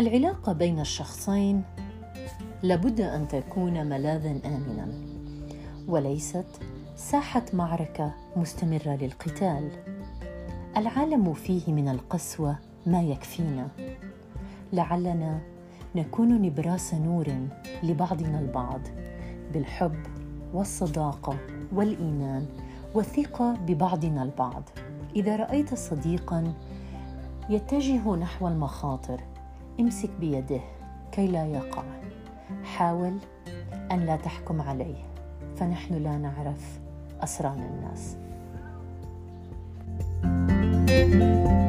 العلاقة بين الشخصين لابد أن تكون ملاذا امنا وليست ساحة معركة مستمرة للقتال. العالم فيه من القسوة ما يكفينا. لعلنا نكون نبراس نور لبعضنا البعض بالحب والصداقة والإيمان والثقة ببعضنا البعض. إذا رأيت صديقا يتجه نحو المخاطر امسك بيده كي لا يقع. حاول أن لا تحكم عليه فنحن لا نعرف أسرار الناس. thank you